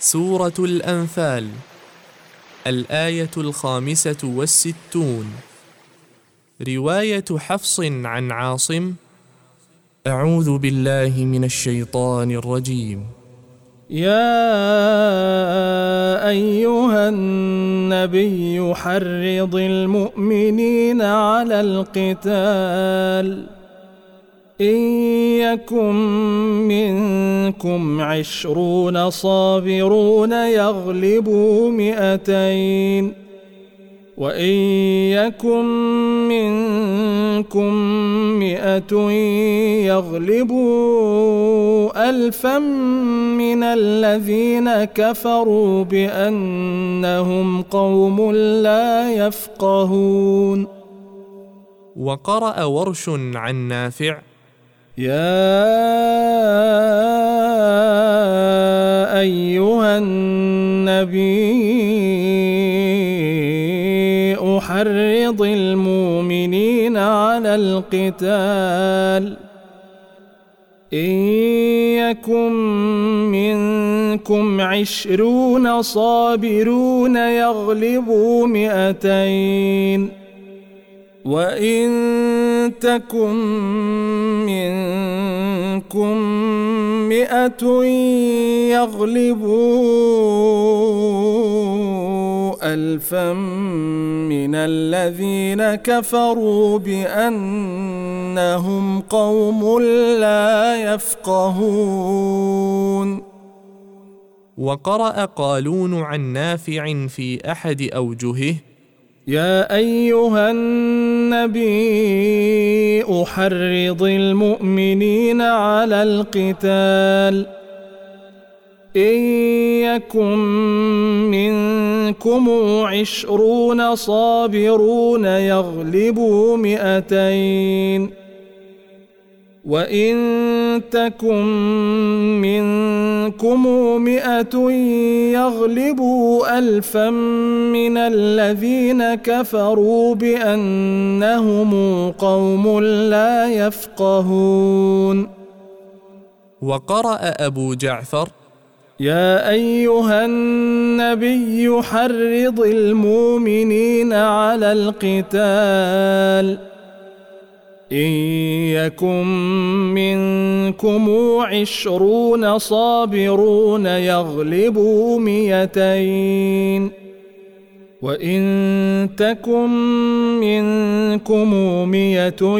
سورة الأنفال الآية الخامسة والستون. رواية حفص عن عاصم أعوذ بالله من الشيطان الرجيم. يا أيها النبي حرض المؤمنين على القتال. إن يكن منكم عشرون صابرون يغلبوا مئتين. وإن يكن منكم مئة يغلبوا ألفا من الذين كفروا بأنهم قوم لا يفقهون. وقرأ ورش عن نافع يا أيها النبي أحرض المؤمنين على القتال. إن يكن منكم عشرون صابرون يغلبوا مئتين. وإن تكن منكم مئة يغلبوا ألفا من الذين كفروا بأنهم قوم لا يفقهون. وقرأ قالون عن نافع في أحد أوجهه يا أيها النبي أحرض المؤمنين على القتال. إن يكن منكم عشرون صابرون يغلبوا مئتين. وإن تكن منكم مئة يغلبوا ألفا من الذين كفروا بأنهم قوم لا يفقهون. وقرأ أبو جعفر يا أيها النبي حرض المؤمنين على القتال. إن يكن منكم عشرون صابرون يغلبوا مئتين وإن تكن منكم مئة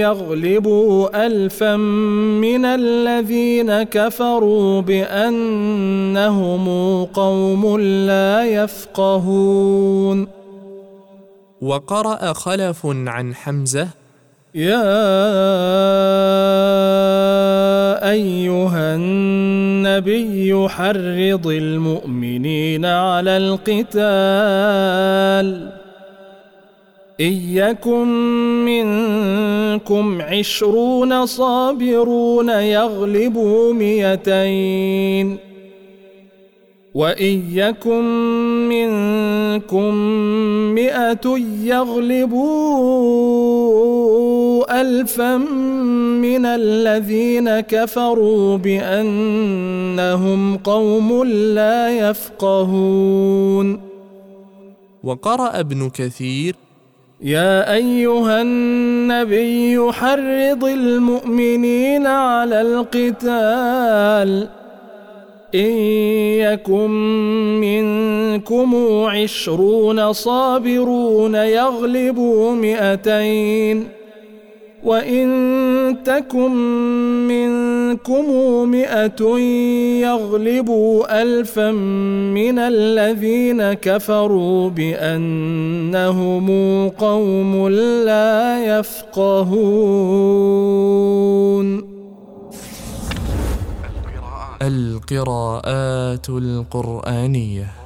يغلبوا ألفا من الذين كفروا بأنهم قوم لا يفقهون. وقرأ خلف عن حمزة يا أيها النبي حرض المؤمنين على القتال. ان يكن منكم عشرون صابرون يغلبوا مئتين. وإن يكن منكم مئة يغلبوا ألفا من الذين كفروا بأنهم قوم لا يفقهون. وقرأ ابن كثير يا أيها النبي حرض المؤمنين على القتال. إن يكن منكم عشرون صابرون يغلبوا مئتين وإن تكن منكم مئة يغلبوا ألفا من الذين كفروا بأنهم قوم لا يفقهون القراءات القرآنية.